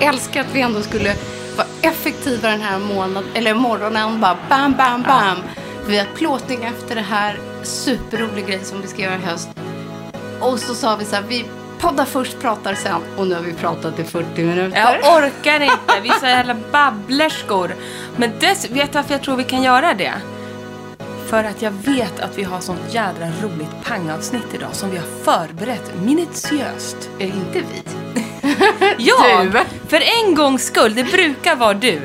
Älskar att vi ändå skulle vara effektiva den här månaden, eller morgonen. Bara bam, bam, bam. Vi har plåtning efter det här. Superrolig grej som vi ska göra i höst. Och så sa vi så här, vi poddar först, pratar sen. Och nu har vi pratat i 40 minuter. Jag orkar inte. Vi är så jävla babblerskor. Men dess, vet du varför jag tror vi kan göra det? För att jag vet att vi har sånt jädra roligt pangavsnitt idag som vi har förberett minutiöst. Är inte vi? Ja, Du. för en gångs skull, det brukar vara du.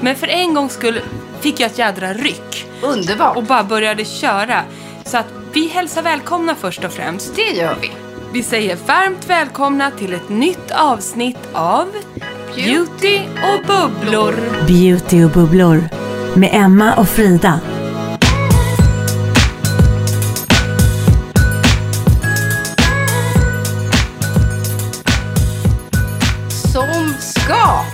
Men för en gångs skull fick jag ett jädra ryck Underbart. och bara började köra. Så att vi hälsar välkomna först och främst. det gör vi. Vi säger varmt välkomna till ett nytt avsnitt av Beauty och bubblor. Beauty och bubblor med Emma och Frida. Ska.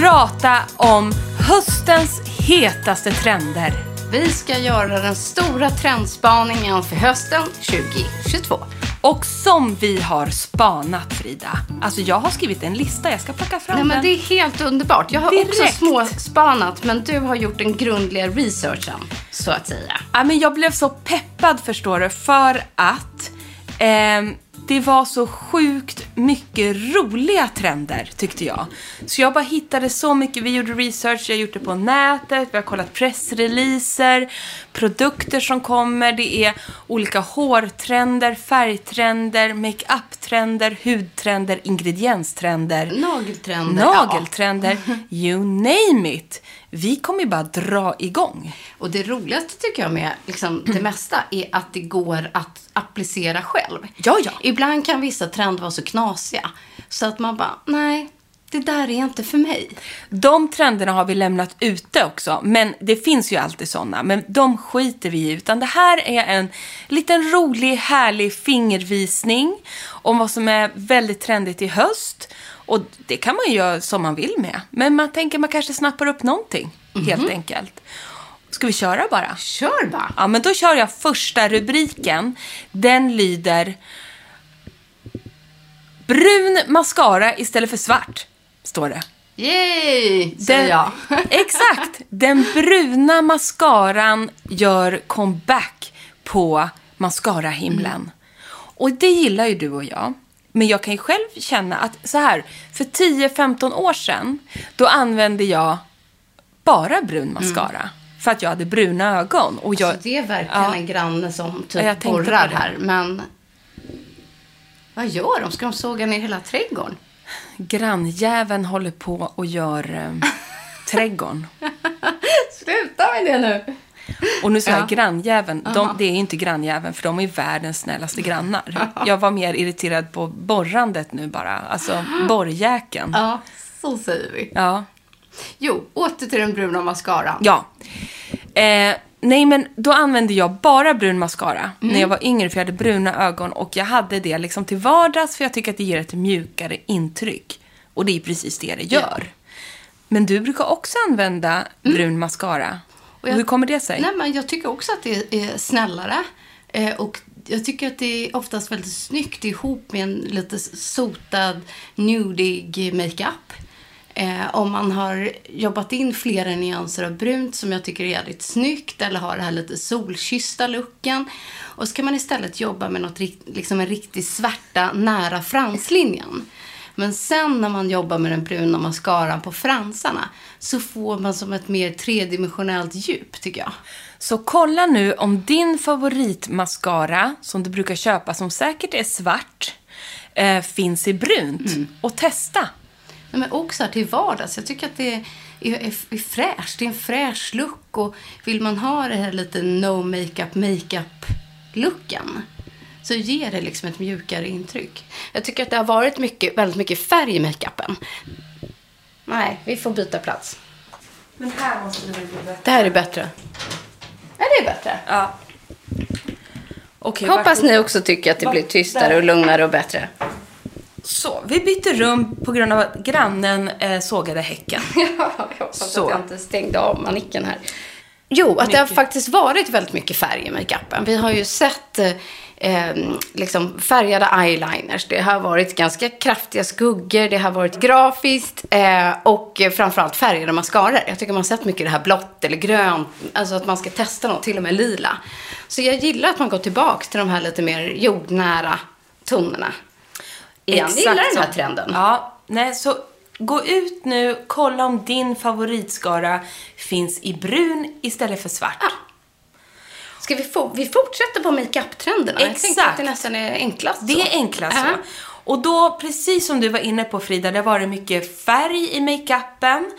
Prata om höstens hetaste trender. Vi ska göra den stora trendspaningen för hösten 2022. Och som vi har spanat Frida. Alltså jag har skrivit en lista, jag ska plocka fram Nej, men den. det är helt underbart. Jag har också Direkt. småspanat, men du har gjort den grundliga researchen, så att säga. Ja, men jag blev så peppad förstår du för att ehm, det var så sjukt mycket roliga trender tyckte jag. Så jag bara hittade så mycket. Vi gjorde research, jag har gjort det på nätet, vi har kollat pressreleaser, produkter som kommer. Det är olika hårtrender, färgtrender, makeup-trender, hudtrender, ingredienstrender. Nageltrender. Nageltrender, you name it. Vi kommer ju bara dra igång. Och det roligaste tycker jag med liksom, det mesta är att det går att applicera själv. Ja, ja. Ibland kan vissa trender vara så knasiga, så att man bara, nej, det där är inte för mig. De trenderna har vi lämnat ute också, men det finns ju alltid sådana. Men de skiter vi i, utan det här är en liten rolig, härlig fingervisning om vad som är väldigt trendigt i höst. Och det kan man göra som man vill med. Men man tänker man kanske snappar upp någonting, helt enkelt. Ska vi köra bara? Kör bara. Ja, men då kör jag första rubriken. Den lyder Brun mascara istället för svart, står det. Yay, säger jag. exakt! Den bruna mascaran gör comeback på mascarahimlen. Mm. Och det gillar ju du och jag. Men jag kan ju själv känna att så här, för 10-15 år sedan, då använde jag bara brun mascara. För att jag hade bruna ögon. Och jag, Så det är verkligen Ja. en granne som typ borrar här. Men vad gör de? Ska de såga ner hela trädgården? grannjäveln håller på och gör eh, trädgården. Sluta med det nu. Och nu säger jag Ja. grannjäveln. De, det är inte grannjäveln, för de är världens snällaste grannar. Jag var mer irriterad på borrandet nu bara. Alltså borrjäkeln. Ja, så säger vi. Ja. Jo, åter till den bruna mascaran. Ja. Eh, nej, men då använde jag bara brun mascara när jag var yngre, för jag hade bruna ögon och jag hade det liksom till vardags, för jag tycker att det ger ett mjukare intryck. Och det är precis det det gör. Men du brukar också använda brun mascara. Och jag- Hur kommer det sig? Nej, men jag tycker också att det är snällare. Eh, och jag tycker att det är oftast väldigt snyggt ihop med en lite sotad, nudig makeup. Eh, om man har jobbat in flera nyanser av brunt som jag tycker är jävligt snyggt eller har det här lite solkyssta looken. Och så kan man istället jobba med något, liksom en riktig svärta nära franslinjen. Men sen när man jobbar med den bruna mascaran på fransarna så får man som ett mer tredimensionellt djup, tycker jag. Så kolla nu om din favoritmascara, som du brukar köpa, som säkert är svart, eh, finns i brunt. Mm. Och testa. Nej, men också till vardags. Jag tycker att det är, är, är, är fräscht. Det är en fräsch look. Och vill man ha det här lite no makeup, makeup-looken så ger det liksom ett mjukare intryck. Jag tycker att det har varit mycket, väldigt mycket färg i makeupen. Nej, vi får byta plats. Men här måste det bli bättre. Det här är bättre. Ja, det är bättre. Ja. Okej, Hoppas ni också tycker att det blir tystare och lugnare och bättre. Så, vi bytte rum på grund av att grannen eh, sågade häcken. Ja, jag hoppas Så. att jag inte stängde av manicken här. Jo, att det har Mycket. faktiskt varit väldigt mycket färg i makeupen. Vi har ju sett eh, eh, liksom färgade eyeliners. Det har varit ganska kraftiga skuggor. Det har varit grafiskt eh, och framförallt färgade mascaror. Jag tycker man har sett mycket det här blått eller grönt. Alltså att man ska testa något, till och med lila. Så jag gillar att man går tillbaka till de här lite mer jordnära tonerna. Igen. Jag gillar den här så. trenden. Ja, nej, så gå ut nu, kolla om din favoritskara finns i brun istället för svart. Ja. Ska vi, få, vi fortsätter på makeup-trenderna? Jag tänkte Exakt. att det nästan är enklast Det så. är enklast Ja. så. Och då, precis som du var inne på Frida, det var det mycket färg i makeupen.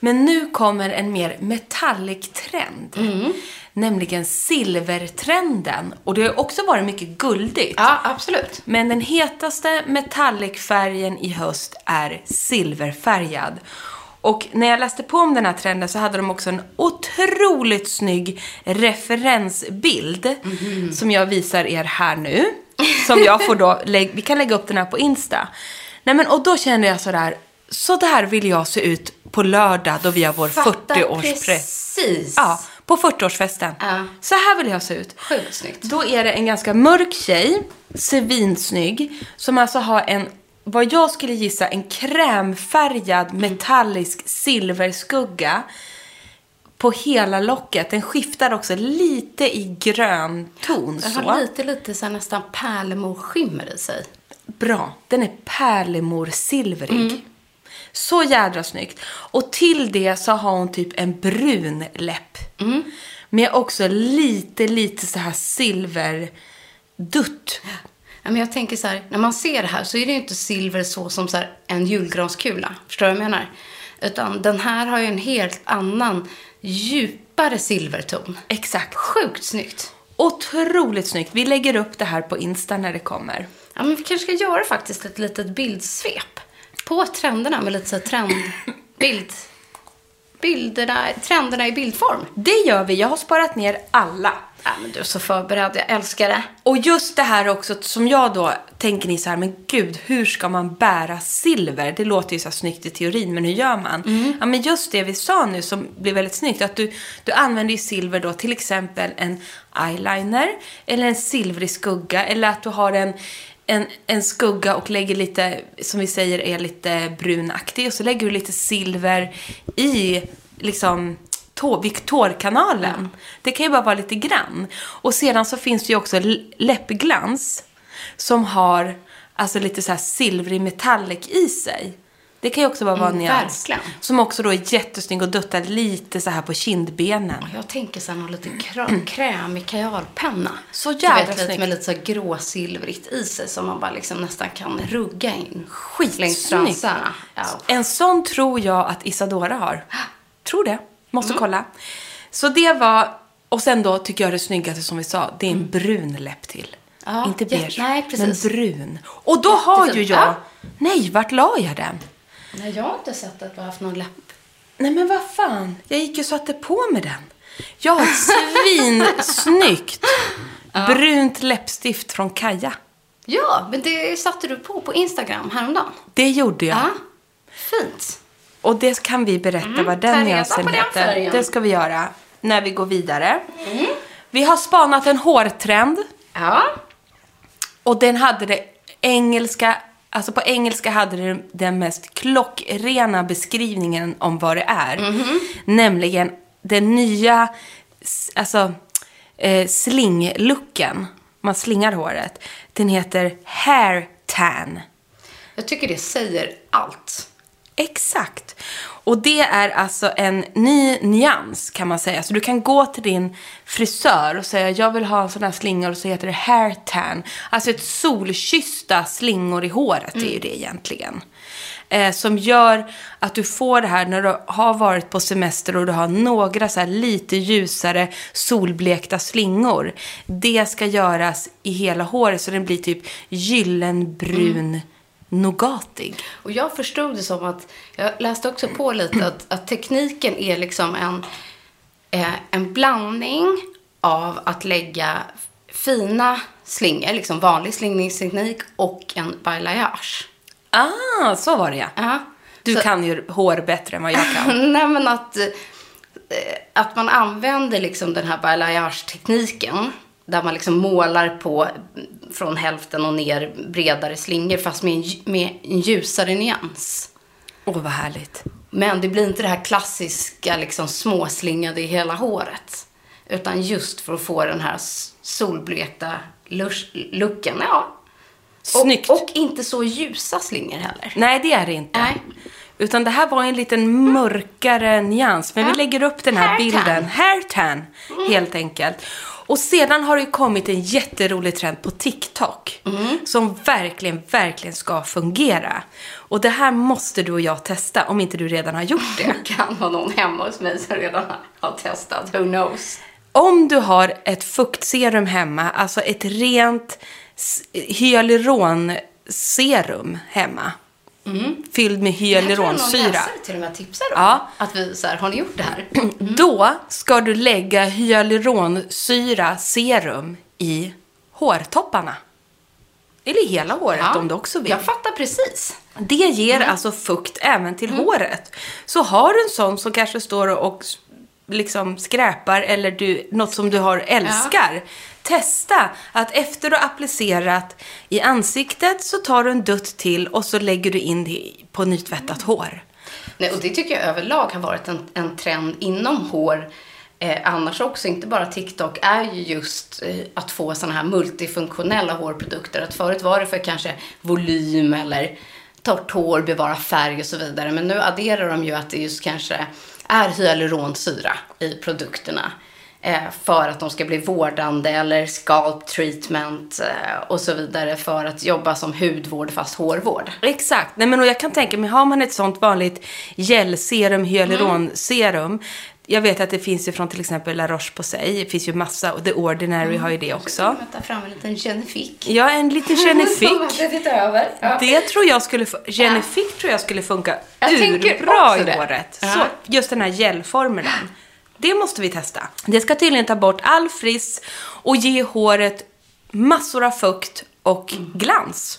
Men nu kommer en mer metallic-trend. Mm. Nämligen silvertrenden. Och det har också varit mycket guldigt. Ja, absolut. Men den hetaste metallic-färgen i höst är silverfärgad. Och när jag läste på om den här trenden så hade de också en otroligt snygg referensbild som jag visar er här nu. Som jag får då, vi kan lägga upp den här på Insta. Nej men och då kände jag sådär, så där vill jag se ut på lördag då vi har vår 40-årspress. precis. Ja, på 40-årsfesten. Ja. Så här vill jag se ut. Sjukt snyggt. Då är det en ganska mörk tjej, svinsnygg, som alltså har en, vad jag skulle gissa, en krämfärgad metallisk silverskugga på hela locket. Den skiftar också lite i grön ton. Den har lite, lite så nästan pärlemorskimmer i sig. Bra. Den är pärlemorsilvrig. Så jädra snyggt. Och till det så har hon typ en brun läpp. Med också lite, lite så här silverdutt. Men jag tänker så här, när man ser det här så är det ju inte silver så som så här en julgranskula. Förstår du vad jag menar? Utan den här har ju en helt annan, djupare silverton. Exakt. Sjukt snyggt. Otroligt snyggt. Vi lägger upp det här på Insta när det kommer. Ja, men vi kanske ska göra faktiskt ett litet bildsvep på trenderna med lite så trendbild. Bilderna, trenderna i bildform. Det gör vi. Jag har sparat ner alla. Ja, men du är så förberedd. Jag älskar det. Och just det här också som jag då tänker ni så här, men gud, hur ska man bära silver? Det låter ju så här snyggt i teorin, men hur gör man? Ja, men just det vi sa nu som blir väldigt snyggt, att du, du använder ju silver då till exempel en eyeliner eller en silvrig skugga eller att du har en en, en skugga och lägger lite, som vi säger är lite brunaktig och så lägger du lite silver i liksom tå, vid tårkanalen. Det kan ju bara vara lite grann. Och sedan så finns det ju också läppglans som har alltså lite så här silvrig metallic i sig. Det kan ju också bara vara en Mm, nyans. verkligen. Som också då är jättesnygg och duttar lite så här på kindbenen. Jag tänker så här någon lite krö- krämig kajalpenna. Så Du jävla vet, lite med lite så gråsilvrigt i sig som man bara liksom nästan kan rugga in. Skitsnyggt. Längs. Ja. En sån tror jag att Isadora har. Tror det. Måste Mm. kolla. Så det var Och sen då tycker jag det snyggaste som vi sa, det är en brun läpp till. Ja, Inte beige, nej, precis. men brun. Och då har ju jag... Ja. Nej, vart la jag den? Nej, jag har inte sett att du har haft någon läpp. Nej men vad fan, jag gick ju och satte på mig den. Jag har ett svinsnyggt brunt läppstift från Kaja. Ja, men det satte du på på Instagram häromdagen. Det gjorde jag. Ja, fint. Och det kan vi berätta vad ta den nyansen heter. Det ska vi göra när vi går vidare. Vi har spanat en hårtrend. Ja. Och den hade det engelska, alltså på engelska hade det den mest klockrena beskrivningen om vad det är. Nämligen den nya, alltså eh, slinglooken. Man slingar håret. Den heter hair tan. Jag tycker det säger allt. Exakt. Och det är alltså en ny nyans kan man säga. Så du kan gå till din frisör och säga jag vill ha en sån här slingor. och så heter det hair tan. Alltså ett solkyssta slingor i håret är ju det egentligen. Eh, som gör att du får det här när du har varit på semester och du har några så här lite ljusare solblekta slingor. Det ska göras i hela håret så den blir typ gyllenbrun nougatig. Och jag förstod det som att, jag läste också på lite att, att tekniken är liksom en, eh, en blandning av att lägga fina slingor, liksom vanlig slingningsteknik och en balayage. Ah, så var det ja. Ja. Du Så- kan ju hår bättre än vad jag kan. Nej men att, eh, att man använder liksom den här balayage-tekniken. Där man liksom målar på mm, från hälften och ner bredare slingor fast med en, med en ljusare nyans. Åh, vad härligt. Men det blir inte det här klassiska liksom småslingade i hela håret. Utan just för att få den här solblekta looken. Ja. Snyggt. Och, och inte så ljusa slingor heller. Nej, det är det inte. Nej. Utan det här var en liten mörkare nyans. Men vi Ja. lägger upp den här Hair tan. bilden. Hair tan, helt enkelt. Och sedan har det ju kommit en jätterolig trend på TikTok. Som verkligen, verkligen ska fungera. Och det här måste du och jag testa, om inte du redan har gjort det. Det kan vara någon hemma hos mig som redan har testat. Who knows? Om du har ett fuktserum hemma, alltså ett rent hyaluronserum hemma. Fylld med Jag tror någon hyaluronsyra. läsare till och med tipsar om Ja. att vi så här, har ni gjort det här? Då ska du lägga hyaluronsyra serum i hårtopparna. Eller hela håret om du också vill. Jag fattar precis. Det ger alltså fukt även till håret. Så har du en sån som kanske står och liksom skräpar eller du, något som du har älskar. Testa att efter du har applicerat i ansiktet så tar du en dutt till och så lägger du in det på nytvättat hår. Nej, och det tycker jag överlag har varit en, en trend inom hår. Eh, annars också, inte bara TikTok, är ju just eh, att få sådana här multifunktionella hårprodukter. Att förut var det för kanske volym eller torrt hår, bevara färg och så vidare. Men nu adderar de ju att det just kanske är hyaluronsyra i produkterna. Eh, för att de ska bli vårdande eller scalp treatment eh, och så vidare. För att jobba som hudvård fast hårvård. Exakt. Nej, men och jag kan tänka mig, har man ett sånt vanligt gelserum, hyaluronserum. Jag vet att det finns ju från till exempel La Roche-Posay. Det finns ju massa, och The Ordinary har ju det också. Jag tar fram en liten Genifique. Ja, en liten ska över. Ja. Det tror jag skulle, fu- Genifique tror jag skulle funka Jag urbra i det. håret. Ja. Så, just den här gelformeln. Det måste vi testa. Det ska tydligen ta bort all friss och ge håret massor av fukt och glans.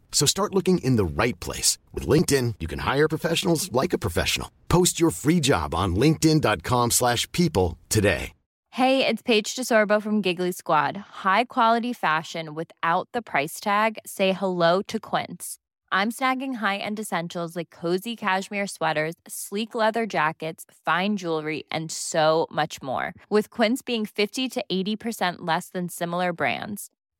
So start looking in the right place. With LinkedIn, you can hire professionals like a professional. Post your free job on linkedin.com/people slash people today. Hey, it's Paige DeSorbo from Giggly Squad. High quality fashion without the price tag. Say hello to Quince. I'm snagging high-end essentials like cozy cashmere sweaters, sleek leather jackets, fine jewelry, and so much more. With Quince being 50 to 80% less than similar brands.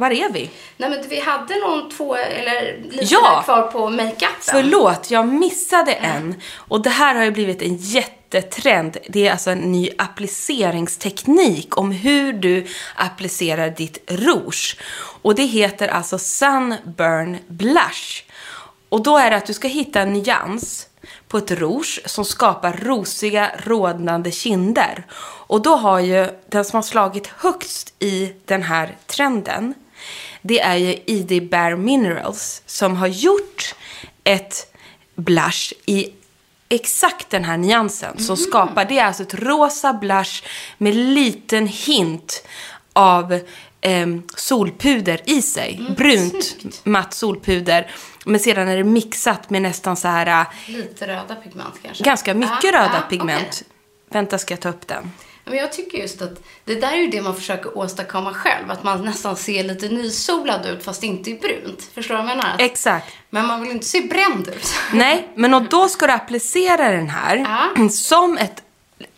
Var är vi? Nej men vi hade någon två, eller lite Ja. kvar på makeupen. Förlåt, jag missade en. Och det här har ju blivit en jättetrend. Det är alltså en ny appliceringsteknik om hur du applicerar ditt rouge. Och det heter alltså Sunburn Blush. Och då är det att du ska hitta en nyans på ett rouge som skapar rosiga, rodnande kinder. Och då har ju den som har slagit högst i den här trenden, det är ju ID Bare Minerals som har gjort ett blush i exakt den här nyansen. Som skapar, det är alltså ett rosa blush med liten hint av ehm, solpuder i sig. Brunt matt solpuder. Men sedan är det mixat med nästan så här äh, Lite röda pigment kanske. ganska mycket Ja, röda ja, pigment. okej. Vänta, ska jag ta upp den? Men jag tycker just att det där är ju det man försöker åstadkomma själv. Att man nästan ser lite nysolad ut fast inte är brunt. Förstår du vad jag menar? Exakt. Men man vill inte se bränd ut. Nej, men och då ska du applicera den här Ja. som ett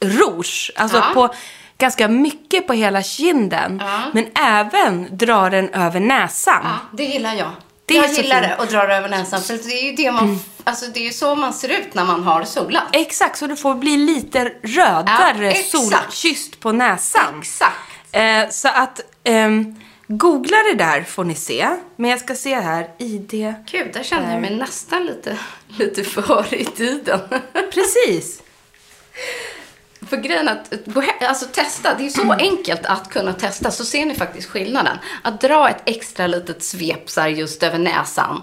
rouge. Alltså Ja. på ganska mycket på hela kinden. Ja. Men även dra den över näsan. Ja, det gillar jag. Det jag gillar det och drar över näsan. För det är ju det man, alltså det är ju så man ser ut när man har solat. Exakt, så du får bli lite rödare Ja, solkysst på näsan. Exakt. Eh, så att ehm, googla det där får ni se. Men jag ska se här, ID. Gud, där känner jag mig nästan lite, lite för i tiden. Precis. För grejen att gå he- alltså testa, det är så enkelt att kunna testa så ser ni faktiskt skillnaden. Att dra ett extra litet svep så just över näsan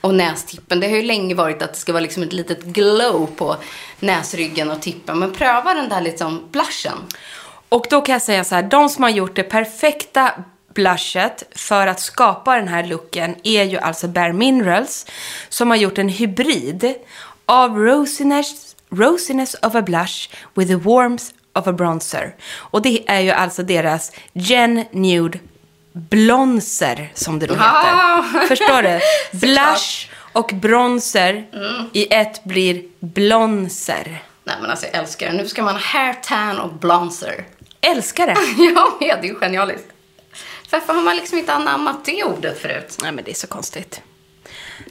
och nästippen. Det har ju länge varit att det ska vara liksom ett litet glow på näsryggen och tippen. Men pröva den där liksom blushen. Och då kan jag säga så här, de som har gjort det perfekta blushet för att skapa den här looken är ju alltså Bare Minerals som har gjort en hybrid av rosiness, rosiness of a blush with the warmth of a bronzer. Och det är ju alltså deras Gen Nude Blonser som det då heter. Förstår du? Blush och bronzer i ett blir blonser. Nej men alltså jag älskar det. Nu ska man ha hair tan och bronzer. Älskar det. Jag med, det är ju genialiskt. Varför har man liksom inte anammat det ordet förut? Nej, men det är så konstigt.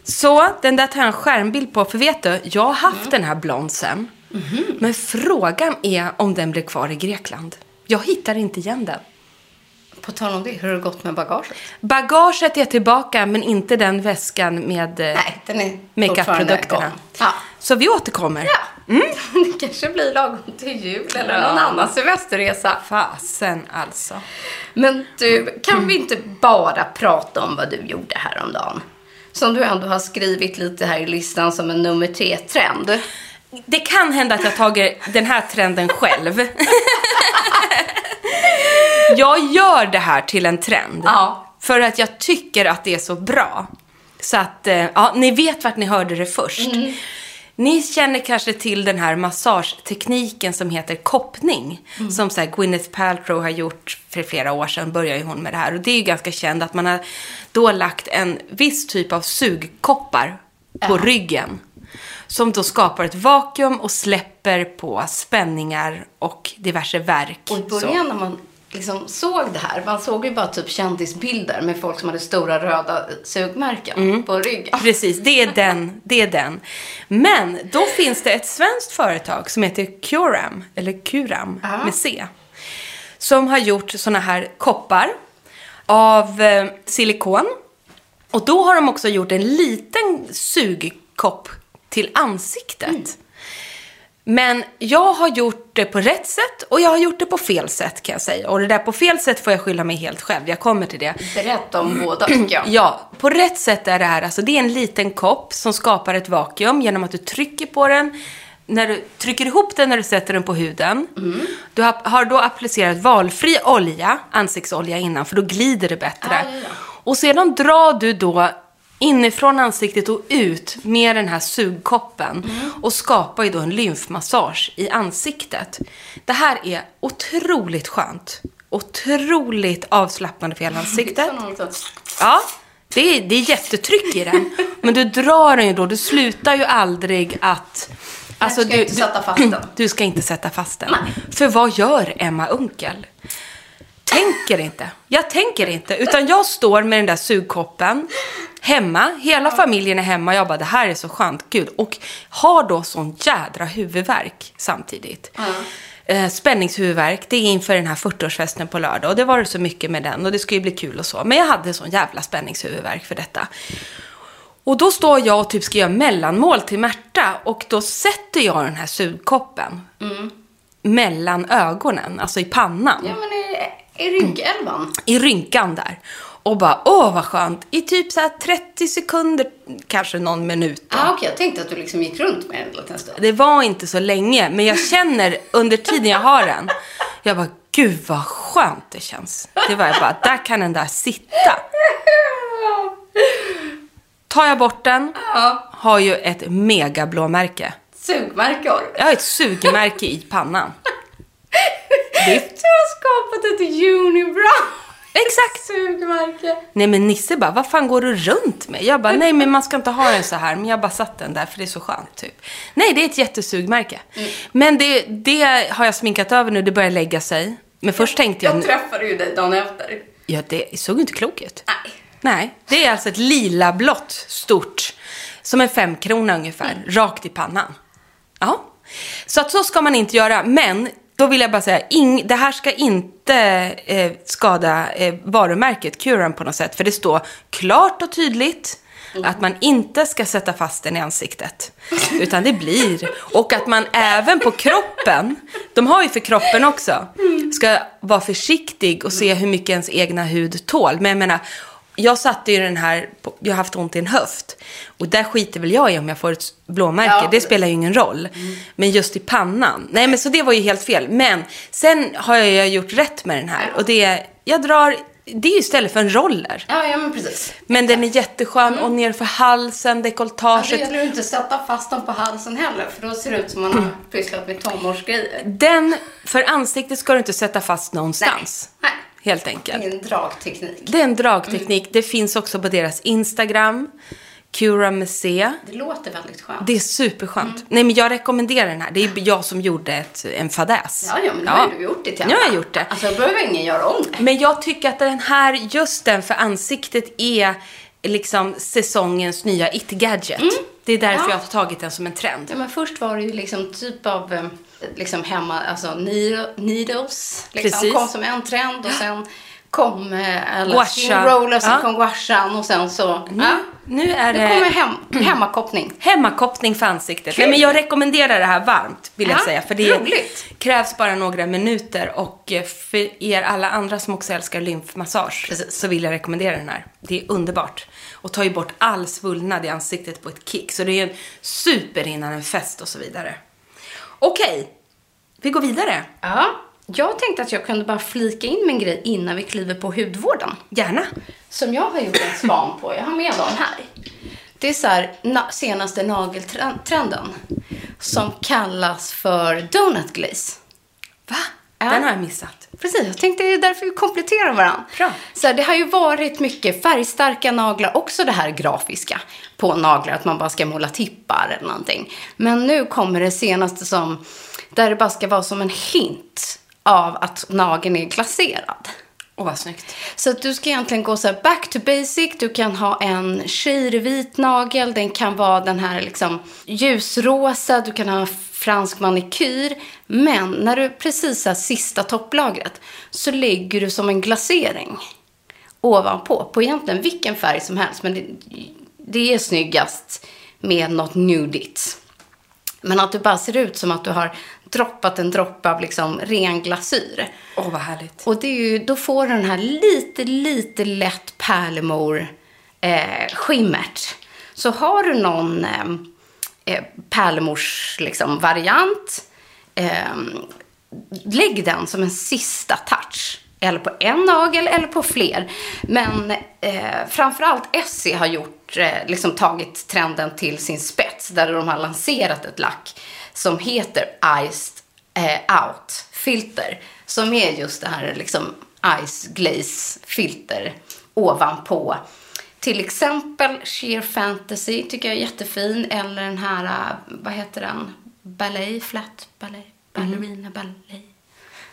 Så, den där tar jag en skärmbild på. För vet du, jag har haft den här blonsen. Men frågan är om den blev kvar i Grekland. Jag hittar inte igen den. På tal om det, hur har det gått med bagaget? Bagaget är tillbaka, men inte den väskan med eh, Nej, makeup-produkterna. Ja. Så vi återkommer. Ja, det kanske blir lagom till jul eller någon annan semesterresa. Fasen alltså. Men du, kan vi inte bara prata om vad du gjorde häromdagen? Som du ändå har skrivit lite här i listan som en nummer tre-trend. Det kan hända att jag tagit den här trenden själv. jag gör det här till en trend. Ja. För att jag tycker att det är så bra. Så att, eh, ja, ni vet vart ni hörde det först. Ni känner kanske till den här massagetekniken som heter koppning. Som så här Gwyneth Paltrow har gjort för flera år sedan, började hon med det här. Och det är ju ganska känt att man har då lagt en viss typ av sugkoppar på ryggen. Som då skapar ett vakuum och släpper på spänningar och diverse verk. Och i början när man liksom såg det här, man såg ju bara typ kändisbilder med folk som hade stora röda sugmärken på ryggen. Precis, det är den. Det är den. Men då finns det ett svenskt företag som heter Curam, eller Curam med C. som har gjort såna här koppar av eh, silikon. Och då har de också gjort en liten sugkopp till ansiktet. Men jag har gjort det på rätt sätt och jag har gjort det på fel sätt kan jag säga. Och det där på fel sätt får jag skylla mig helt själv. Jag kommer till det. Berätta om båda tycker jag. Ja, på rätt sätt är det här, alltså det är en liten kopp som skapar ett vakuum genom att du trycker på den. När du trycker ihop den när du sätter den på huden. Du har, har då applicerat valfri olja, ansiktsolja innan, för då glider det bättre. Ja, ja. Och sedan drar du då inifrån ansiktet och ut med den här sugkoppen och skapar ju då en lymfmassage i ansiktet. Det här är otroligt skönt. Otroligt avslappnande för hela ansiktet. Ja, det är, det är jättetryck i den. Men du drar den ju då, du slutar ju aldrig att... Alltså, ska inte sätta fast den. Du ska inte sätta fast den. För vad gör Emma Unkel? Tänker inte. Jag tänker inte. Utan jag står med den där sugkoppen hemma. Hela familjen är hemma. Jag bara, det här är så skönt. Gud. Och har då sån jädra huvudvärk samtidigt. Eh, spänningshuvudvärk. Det är inför den här 40-årsfesten på lördag. Och det var det så mycket med den. Och det ska ju bli kul och så. Men jag hade sån jävla spänningshuvudvärk för detta. Och då står jag och typ ska göra mellanmål till Märta. Och då sätter jag den här sugkoppen. Mellan ögonen, alltså i pannan Ja, men i, rynkälvan. i rynkan där. Och bara, åh vad skönt. I typ så här 30 sekunder, kanske någon minut. då. Ah, Okej, jag tänkte att du liksom gick runt med den en stund. Det var inte så länge, men jag känner under tiden jag har den. Jag bara, gud vad skönt det känns. Det var jag bara, där kan den där sitta. Tar jag bort den, har ju ett megablåmärke. Sugmärke har du. Jag har ett sugmärke i pannan. Det är... Du har skapat ett unibrow. Exakt! Sugmärke. Nej men Nisse bara, vad fan går du runt med? Jag bara, nej men man ska inte ha den så här. Men jag bara satt den där för det är så skönt typ. Nej, det är ett jättesugmärke. Men det, det har jag sminkat över nu, det börjar lägga sig. Men först tänkte jag, Jag träffade ju dig dagen efter. ja det såg inte klokt ut. Nej. Nej, det är alltså ett lila blått stort, som en femkrona ungefär, rakt i pannan. Ja, så att så ska man inte göra. Men då vill jag bara säga, ing, det här ska inte eh, skada eh, varumärket Curan på något sätt. För det står klart och tydligt att man inte ska sätta fast den i ansiktet. Utan det blir. Och att man även på kroppen, de har ju för kroppen också, ska vara försiktig och se hur mycket ens egna hud tål. Men jag menar, jag satte ju den här, jag har haft ont i en höft. Och där skiter väl jag i om jag får ett blåmärke. Ja, det spelar ju ingen roll. Men just i pannan. Nej men så det var ju helt fel. Men sen har jag gjort rätt med den här. Och det, jag drar, det är ju istället för en roller. Ja, ja men precis. Men den är jätteskön och ner för halsen, dekolletaget. gäller ju inte att sätta fast dem på halsen heller, för då ser det ut som man har pysslat med tonårsgrejer. Den, för ansiktet ska du inte sätta fast någonstans. Nej. Helt enkelt. Ingen dragteknik. Det är en dragteknik. Det finns också på deras Instagram. Cura C. Det låter väldigt skönt. Det är superskönt. Nej, men jag rekommenderar den här. Det är jag som gjorde ett, en fadäs. Ja, ja, men nu har ju du gjort det till Nu har jag gjort det. Alltså, då behöver ingen göra om det. Men jag tycker att den här, just den för ansiktet är liksom säsongens nya it-gadget. Det är därför Mm. Ja. jag har tagit den som en trend. Ja, men först var det ju liksom typ av eh, liksom hemma, alltså needle- needles. Liksom, Precis. kom som en trend och sen kom eh, alla Gua skin sha. rollers, sen Ja. kom guashan och sen så... Nu, ja. nu är Nu det kommer hem, hemmakoppning. hemmakoppning för ansiktet. Nej, men jag rekommenderar det här varmt, vill jag Ja, säga. För det roligt. krävs bara några minuter. Och eh, för er alla andra som också älskar lymfmassage Precis. så vill jag rekommendera den här. Det är underbart. Och tar ju bort all svullnad i ansiktet på ett kick. Så det är en super innan en fest och så vidare. Okej, vi går vidare. Ja. Jag tänkte att jag kunde bara flika in en grej innan vi kliver på hudvården. Gärna. Som jag har gjort en span på. Jag har med dem här. Det är så här, na- senaste nageltrenden. Som kallas för donut glaze. Va? Ja. Den har jag missat. Precis, jag tänkte det är därför vi kompletterar varandra. Bra. Så det har ju varit mycket färgstarka naglar, också det här grafiska på naglar, att man bara ska måla tippar eller någonting. Men nu kommer det senaste som, där det bara ska vara som en hint av att nageln är glaserad. Åh, vad snyggt. Så att du ska egentligen gå så här back to basic. Du kan ha en skirvit nagel. Den kan vara den här liksom ljusrosa. Du kan ha fransk manikyr. Men när du precis har sista topplagret så lägger du som en glasering ovanpå. På egentligen vilken färg som helst. Men det, det är snyggast med något nudigt. Men att du bara ser ut som att du har droppat en droppe av liksom ren glasyr. Åh, vad härligt. Och det är ju, då får du den här lite, lite lätt pärlemor eh. Så har du någon eh, eh, pärlemors liksom, variant, eh, lägg den som en sista touch. Eller på en nagel eller på fler. Men eh, framförallt Essie har gjort, eh, liksom tagit trenden till sin spets. Där de har lanserat ett lack som heter Iced eh, Out Filter. Som är just det här liksom Ice Glaze filter ovanpå. Till exempel Sheer Fantasy tycker jag är jättefin. Eller den här, eh, vad heter den? Ballet, Flat Ballet, Ballerina Ballet.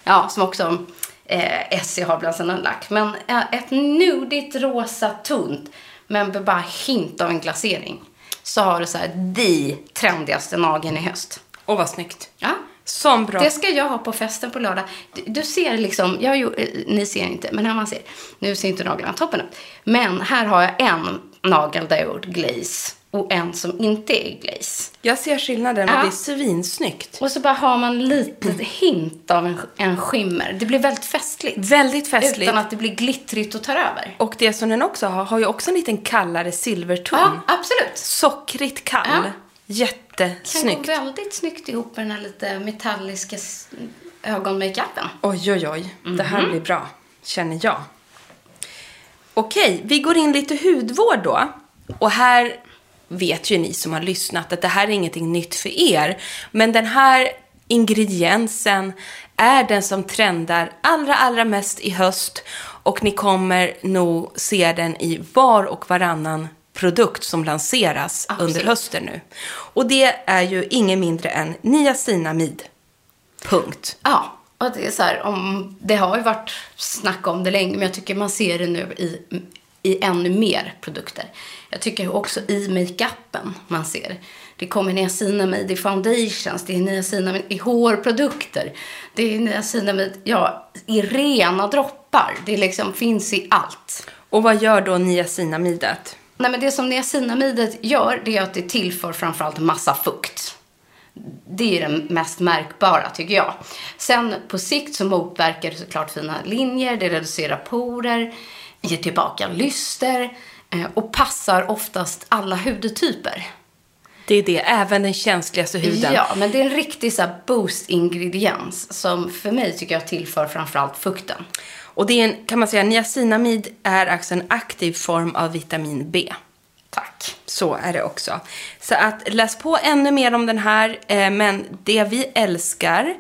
Ja, som också eh, Essie har bland sina lack. Men eh, ett nudigt rosa tunt, men med bara hint av en glasering. Så har du så här, de trendigaste nageln i höst. Åh, vad snyggt. Ja. Som bra. Det ska jag ha på festen på lördag. Du, du ser liksom, jag, gjo- eh, ni ser inte, men här man ser. Nu ser inte naglarna toppen ut. Men här har jag en nagel där jag gjort glaze och en som inte är glaze. Jag ser skillnaden och Ja. det är svinsnyggt. Och så bara har man lite hint av en, en skimmer. Det blir väldigt festligt. Väldigt festligt. Utan att det blir glittrigt och tar över. Och det som den också har, har ju också en liten kallare silverton. Ja, absolut. Sockrigt kall. Ja. Kan Jättesnyggt. gå väldigt snyggt ihop med den här lite metalliska ögonmakeupen. Oj, oj, oj. Det Mhm. här blir bra, känner jag. Okej, vi går in lite hudvård då. Och här vet ju ni som har lyssnat att det här är ingenting nytt för er. Men den här ingrediensen är den som trendar allra, allra mest i höst. Och ni kommer nog se den i var och varannan produkt som lanseras Absolut. under hösten nu. Och det är ju ingen mindre än niacinamid. Punkt. Ja, och det är så här, om, det har ju varit snack om det länge, men jag tycker man ser det nu i, i ännu mer produkter. Jag tycker också i makeupen man ser. Det kommer niacinamid i foundations, det är niacinamid i hårprodukter, det är niacinamid ja, i rena droppar. Det liksom finns i allt. Och vad gör då niacinamidet? Nej, men det som niacinamidet gör, det är att det tillför framförallt massa fukt. Det är det mest märkbara, tycker jag. Sen på sikt så motverkar det såklart fina linjer, det reducerar porer, ger tillbaka lyster eh, och passar oftast alla hudtyper. Det är det, även den känsligaste huden. Ja, men det är en riktig boost-ingrediens som för mig tycker jag tillför framförallt fukten. Och det är en, kan man säga, niacinamid är alltså en aktiv form av vitamin B. Tack. Så är det också. Så att läs på ännu mer om den här. Eh, men det vi älskar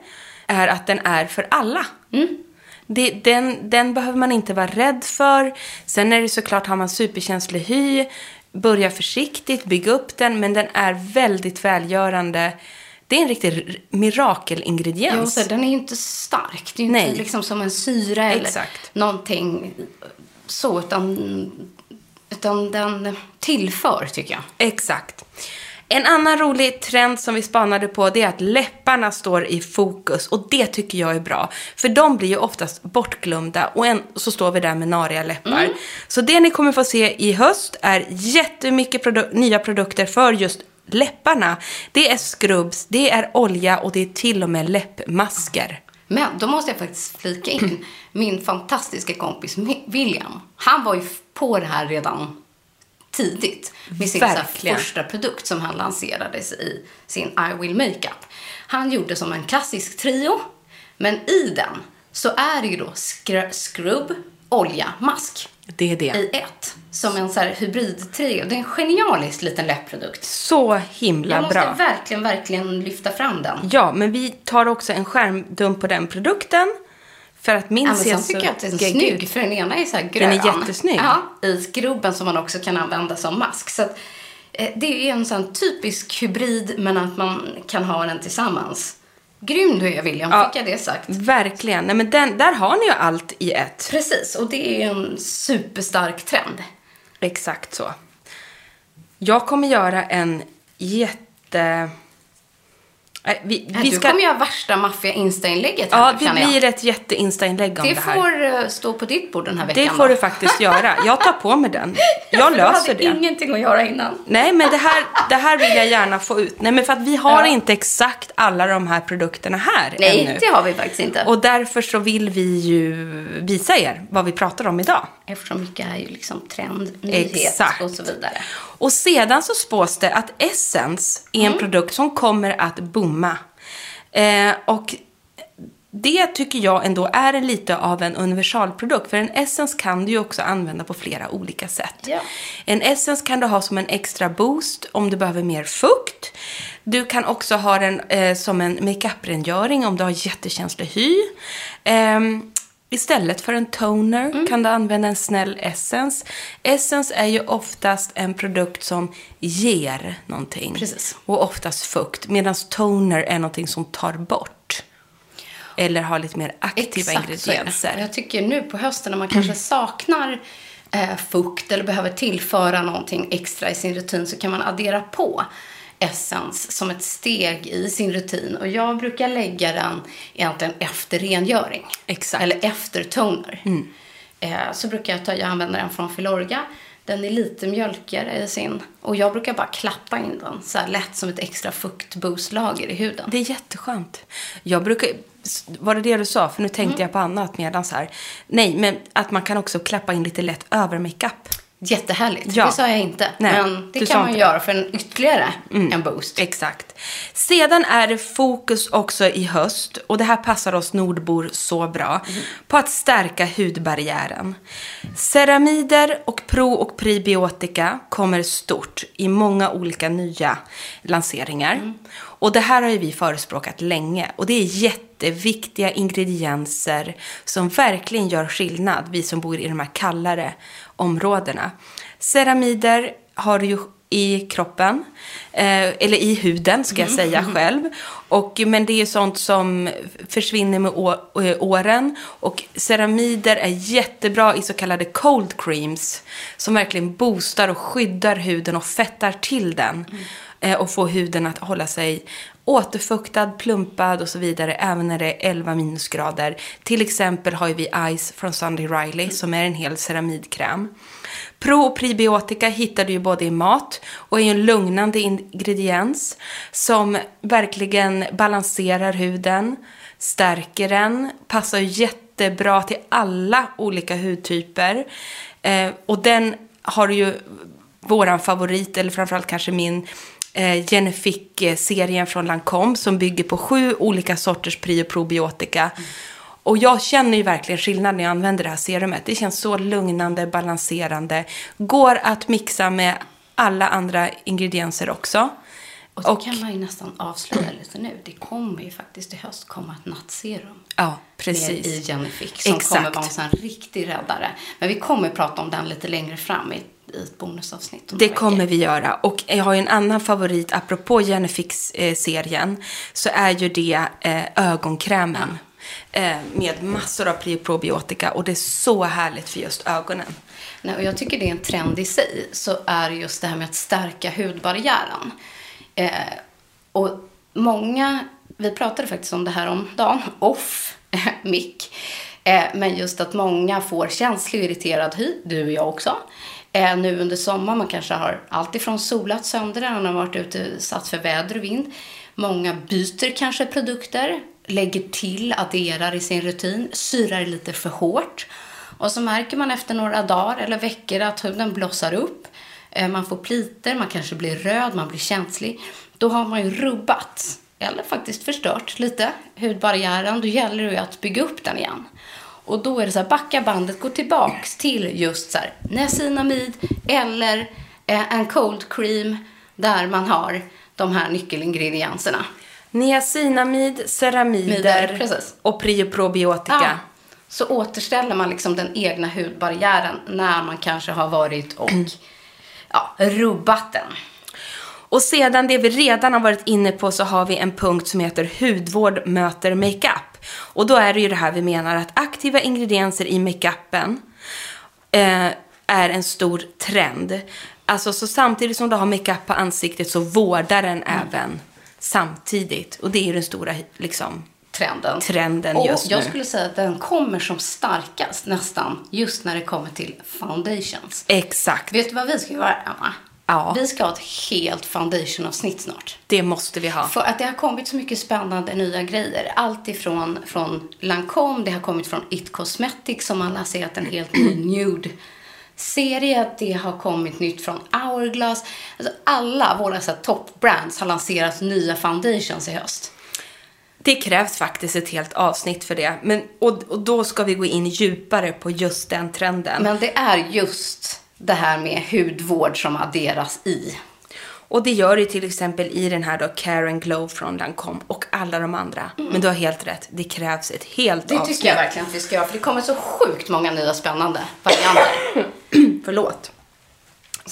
är att den är för alla. Det, den, den behöver man inte vara rädd för. Sen är det såklart, har man superkänslig hy, börja försiktigt, bygga upp den. Men den är väldigt välgörande. Det är en riktig mirakelingrediens. så den är ju inte stark. Det är ju Nej. inte liksom som en syra eller Exakt. någonting så, utan, utan den tillför, tycker jag. Exakt. En annan rolig trend som vi spanade på det är att läpparna står i fokus och det tycker jag är bra. För de blir ju oftast bortglömda och en, så står vi där med nariga läppar. Så det ni kommer få se i höst är jättemycket produ- nya produkter för just läpparna. Det är skrubbs, det är olja och det är till och med läppmasker. Men då måste jag faktiskt flika in min fantastiska kompis William. Han var ju på det här redan tidigt med sin Verkligen. första produkt som han lanserades i sin I Will Makeup. Han gjorde som en klassisk trio, men i den så är det ju då skr- skrubb, olja, mask Det är det. i ett. Som en så här hybridtrio. Det är en genialisk liten läppprodukt. Så himla Jag måste bra. verkligen, verkligen lyfta fram den. Ja, men vi tar också en skärmdump på den produkten. För att min Ja, ser så tycker jag att den är snygg, för den ena är så här grön. Den är jättesnygg. Ja, i skrubben som man också kan använda som mask. Så att, eh, det är en sån typisk hybrid, men att man kan ha den tillsammans. Grym du är, William, Ja. fick jag det sagt. Verkligen. Nej, men den, där har ni ju allt i ett. Precis, och det är en superstark trend. Exakt så. Jag kommer göra en jätte... Vi, du vi ska, kommer göra värsta maffia Insta-inlägget ja, det blir ett jätteinstainlägg om det, Det här. får eh, stå på ditt bord den här veckan det får då. du faktiskt göra. Jag tar på mig den. Jag du löser hade det. ingenting att göra innan. Nej, men det här, det här vill jag gärna få ut. Nej, men för att vi har inte exakt alla de här produkterna här Nej, ännu. det har vi faktiskt inte. Och därför så vill vi ju visa er vad vi pratar om idag. Eftersom mycket är ju liksom trend, nyhet Exakt. och så vidare. Och sedan så spås det att Essence är Mm. en produkt som kommer att booma. Eh, och det tycker jag ändå är en lite av en universalprodukt. För en Essence kan du ju också använda på flera olika sätt. Ja. En Essence kan du ha som en extra boost om du behöver mer fukt. Du kan också ha den eh, som en makeuprengöring om du har jättekänslig hy. Ehm, Istället för en toner Mm. kan du använda en snäll essence. Essence är ju oftast en produkt som ger någonting. Precis. Och oftast fukt. Medan toner är någonting som tar bort. Eller har lite mer aktiva. Och ingredienser. jag tycker nu på hösten när man kanske saknar eh, fukt eller behöver tillföra någonting extra i sin rutin så kan man addera på Essence som ett steg i sin rutin. Och jag brukar lägga den egentligen efter rengöring. Exakt. Eller efter toner. Eh, så brukar jag ta, jag använder den från Filorga. Den är lite mjölkigare i sin. Och jag brukar bara klappa in den så här lätt som ett extra fuktboostlager i huden. Det är jätteskönt. Jag brukar... Var det det du sa? För nu tänkte Mm. jag på annat medan så här. Nej, men att man kan också klappa in lite lätt över makeup. Jättehärligt. Ja. Det sa jag inte. Nej, men det kan man inte göra för en ytterligare en boost. Exakt. Sedan är det fokus också i höst, och det här passar oss nordbor så bra, på att stärka hudbarriären. Ceramider och pro och prebiotika kommer stort i många olika nya lanseringar. Och det här har ju vi förespråkat länge. Och det är jätteviktiga ingredienser som verkligen gör skillnad, vi som bor i de här kallare områdena. Ceramider har du ju i kroppen, eh, eller i huden ska jag säga själv. Och, men det är sånt som försvinner med eh, åren. Och ceramider är jättebra i så kallade cold creams. Som verkligen boostar och skyddar huden och fettar till den. Eh, och får huden att hålla sig återfuktad, plumpad och så vidare. Även när det är 11 minusgrader. Till exempel har ju vi Ice från Sunday Riley som är en hel ceramidkräm. Pro och prebiotika hittar du ju både i mat och är en lugnande ingrediens som verkligen balanserar huden, stärker den, passar ju jättebra till alla olika hudtyper. Eh, och den har ju våran favorit, eller framförallt kanske min eh, Genifique-serien från Lancome som bygger på sju olika sorters pri och probiotika. Och jag känner ju verkligen skillnad när jag använder det här serumet. Det känns så lugnande, balanserande. Går att mixa med alla andra ingredienser också. Och det Och- kan man ju nästan avslöja lite nu. Det kommer ju faktiskt i höst komma ett nattserum. Ja, precis. I Genifique som Exakt. kommer vara en sån riktig räddare. Men vi kommer prata om den lite längre fram i, i ett bonusavsnitt. Det kommer vi göra. Och jag har ju en annan favorit, apropå Genefix-serien, så är ju det eh, ögonkrämen. Eh, med massor av probiotika. Och det är så härligt för just ögonen. Nej, och jag tycker det är en trend i sig, så är just det här med att stärka hudbarriären. Eh, och många, vi pratade faktiskt om det här om dagen, off mick. Eh, men just att många får känslig och irriterad hy, du och jag också. Eh, nu under sommaren, man kanske har alltifrån solat sönder den, har varit ute satt för väder och vind. Många byter kanske produkter, lägger till, adderar i sin rutin, syrar lite för hårt. Och så märker man efter några dagar eller veckor att huden blossar upp. Eh, man får pliter, man kanske blir röd, man blir känslig. Då har man ju rubbat, eller faktiskt förstört lite, hudbarriären. Då gäller det ju att bygga upp den igen. Och då är det så här, backa bandet, gå tillbaks till just så här, niacinamid eller eh, en cold cream där man har de här nyckelingredienserna. Niacinamid, ceramider Mider, och pri och probiotika. Ja. Så återställer man liksom den egna hudbarriären när man kanske har varit och ja, rubbat den. Och sedan det vi redan har varit inne på så har vi en punkt som heter hudvård möter makeup. Och då är det ju det här vi menar att aktiva ingredienser i makeupen eh, är en stor trend. Alltså så samtidigt som du har makeup på ansiktet så vårdar den även samtidigt. Och det är ju den stora liksom, Trenden. trenden Och just jag nu. skulle säga att den kommer som starkast nästan just när det kommer till foundations. Exakt. Vet du vad vi ska göra, Emma? Ja. Vi ska ha ett helt foundation-avsnitt snart. Det måste vi ha. För att det har kommit så mycket spännande nya grejer. Allt ifrån från Lancome, det har kommit från It Cosmetics som har lanserat en helt ny nude-serie. Det har kommit nytt från Hourglass. Alltså alla våra så här, top-brands har lanserat nya foundations i höst. Det krävs faktiskt ett helt avsnitt för det. Men, och, och då ska vi gå in djupare på just den trenden. Men det är just det här med hudvård som adderas i. Och det gör det till exempel i den här då Karen Glow från Lancome och alla de andra. Men du har helt rätt. Det krävs ett helt Mm. Det avsnitt. tycker jag verkligen att vi ska göra, för det kommer så sjukt många nya spännande varianter. Förlåt.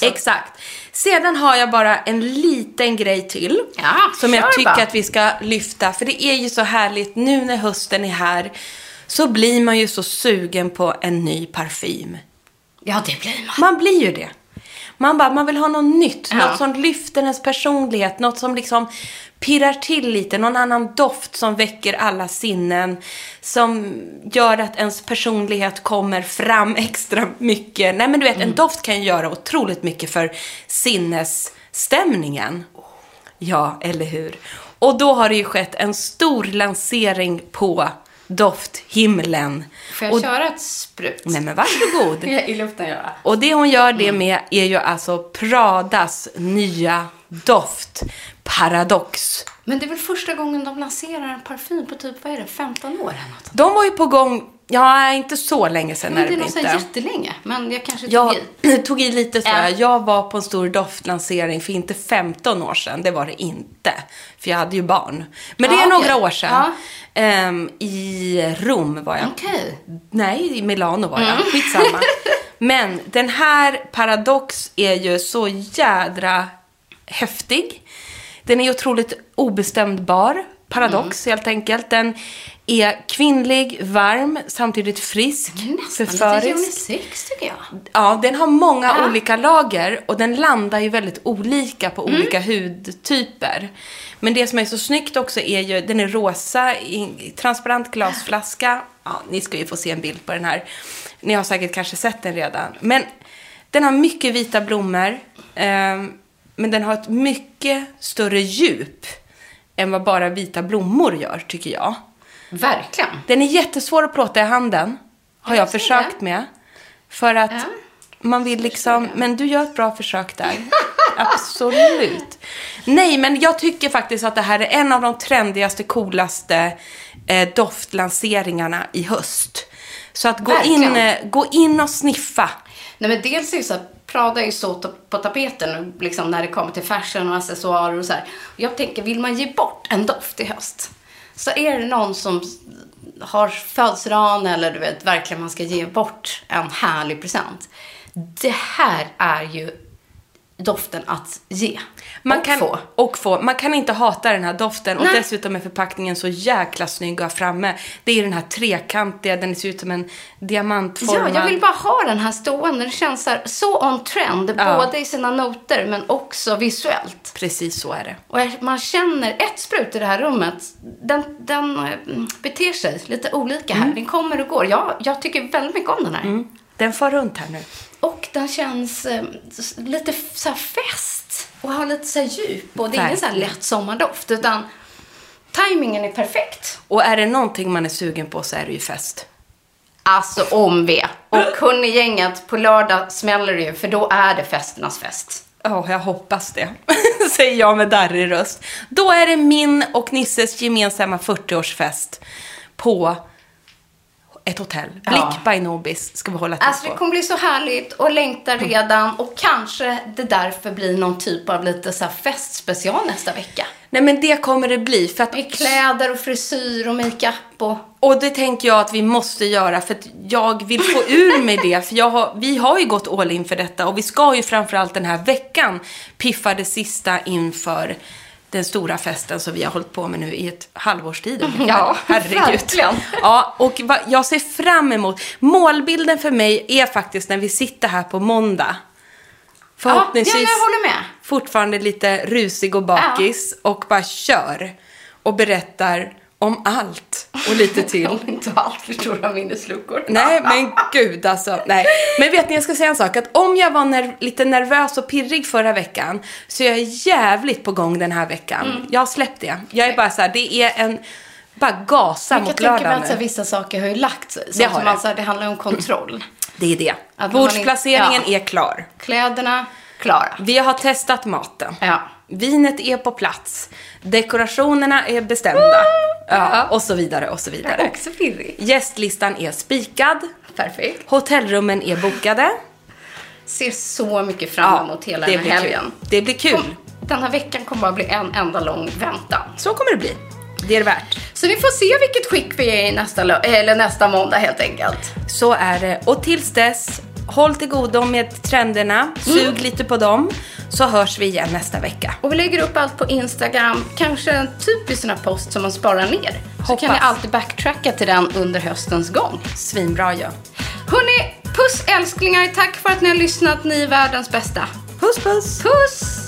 Exakt. Sedan har jag bara en liten grej till. Ja, som jag tycker bara. att vi ska lyfta. För det är ju så härligt nu när hösten är här. Så blir man ju så sugen på en ny parfym. Ja, det blir man. Man blir ju det. Man bara, man vill ha något nytt. Ja. Något som lyfter ens personlighet. Något som liksom pirrar till lite. Någon annan doft som väcker alla sinnen. Som gör att ens personlighet kommer fram extra mycket. Nej men du vet, Mm. en doft kan ju göra otroligt mycket för sinnesstämningen. Ja, eller hur? Och då har det ju skett en stor lansering på dofthimlen. Får jag och, köra ett sprut? Nej men varsågod. I luften göra. Och det hon gör det med är ju alltså Pradas nya doft, Paradox. Men det är väl första gången de lanserar en parfym på typ, vad är det, 15 år eller något? De var ju på gång, ja inte så länge sedan Men är det är det så inte. här jättelänge, men jag kanske tog Jag i. tog i lite tror Ja. jag. Jag var på en stor doftlansering för inte 15 år sedan. Det var det inte. För jag hade ju barn. Men det Ja, är okej. några år sedan. Ja. Ehm, I Rom var jag. Okej. Nej, i Milano var jag. Mm. Skitsamma. Men den här Paradox är ju så jädra häftig. Den är otroligt obestämdbar. Paradox Mm. helt enkelt. Den är kvinnlig, varm, samtidigt frisk, Nästan lite förförisk. unisex tycker jag. Ja, den har många Ja. olika lager och den landar ju väldigt olika på Mm. olika hudtyper. Men det som är så snyggt också är ju, den är rosa i transparent glasflaska. Ja, ni ska ju få se en bild på den här. Ni har säkert kanske sett den redan. Men den har mycket vita blommor. ehm, men den har ett mycket större djup än vad bara vita blommor gör, tycker jag. Verkligen. Den är jättesvår att plåta i handen. Har jag Jag försökt det. med. För att Ja. man vill liksom, men du gör ett bra försök där. Absolut. Nej, men jag tycker faktiskt att det här är en av de trendigaste, coolaste eh, doftlanseringarna i höst. Så att gå in, Verkligen. eh, gå in och sniffa. Nej men dels är det så att Prada är ju så på tapeten liksom när det kommer till fashion och accessoarer och så här. Jag tänker, vill man ge bort en doft i höst så är det någon som har födelsedagen eller du vet, verkligen man ska ge bort en härlig present. Det här är ju doften att ge Man och kan, få. och få. Man kan inte hata den här doften och Nej. dessutom är förpackningen så jäkla snygg att ha framme. Det är den här trekantiga, den ser ut som en diamantformad. Ja, jag vill bara ha den här stående. Det känns så, här, så on trend, Ja. både i sina noter men också visuellt. Precis så är det. Och man känner ett sprut i det här rummet, den, den eh, beter sig lite olika här. Den kommer och går. Jag, jag tycker väldigt mycket om den här. Mm. Den far runt här nu. Och den känns eh, lite så här fest och har lite så här djup. Och det är ingen så här lätt sommardoft, utan tajmingen är perfekt. Och är det någonting man är sugen på så är det ju fest. Alltså om vi. Och hörni gänget, på lördag smäller det ju, för då är det festernas fest. Ja, jag hoppas det. Säger jag med darrig röst. Då är det min och Nisses gemensamma 40-årsfest på ett hotell. Ja. Blick by Nobis ska vi hålla till Alltså det på. kommer bli så härligt och längtar redan och kanske det därför blir någon typ av lite så festspecial nästa vecka. Nej men det kommer det bli. För att, Med kläder och frisyr och makeup och... och det tänker jag att vi måste göra för att jag vill få ur mig det. För jag har, vi har ju gått all in för detta och vi ska ju framförallt den här veckan piffa det sista inför den stora festen som vi har hållit på med nu i ett halvårs tid. Ja, Herregud. verkligen. Ja, och jag ser fram emot. Målbilden för mig är faktiskt när vi sitter här på måndag Förhoppningsvis Ja, jag håller med. fortfarande lite rusig och bakis och bara kör. Och berättar om allt och lite till. Om inte allt för stora minnesluckor. Nej, men gud alltså. Nej. Men vet ni, jag ska säga en sak. Att om jag var ner- lite nervös och pirrig förra veckan så är jag jävligt på gång den här veckan. Mm. Jag har släppt det. Jag är bara så här, det är en... Bara gasa Jag kan mot tänka mig lördagen att vissa saker har ju lagt sig. Så Det har man, så här, det handlar om kontroll. Det är det. Att Bordsplaceringen inte- ja. är klar. Kläderna, klara. Vi har testat maten. Ja. Vinet är på plats. Dekorationerna är bestämda. Ja, och så vidare och så vidare. Också pirrig. Gästlistan är spikad. Perfekt. Hotellrummen är bokade. Ser så mycket fram emot hela det den blir här helgen. Kul. Det blir kul. Kom, den här veckan kommer bara bli en enda lång väntan. Så kommer det bli. Det är det värt. Så vi får se vilket skick vi är i nästa, lö- eller nästa måndag helt enkelt. Så är det. Och tills dess, håll till godo med trenderna. Sug Mm. lite på dem. Så hörs vi igen nästa vecka. Och vi lägger upp allt på Instagram. Kanske en typisk sån här post som man sparar ner. Så Hoppas. kan ni alltid backtracka till den under höstens gång. Svinbra ju. Ja. Hörni, puss älsklingar. Tack för att ni har lyssnat. Ni är världens bästa. Puss puss! Puss!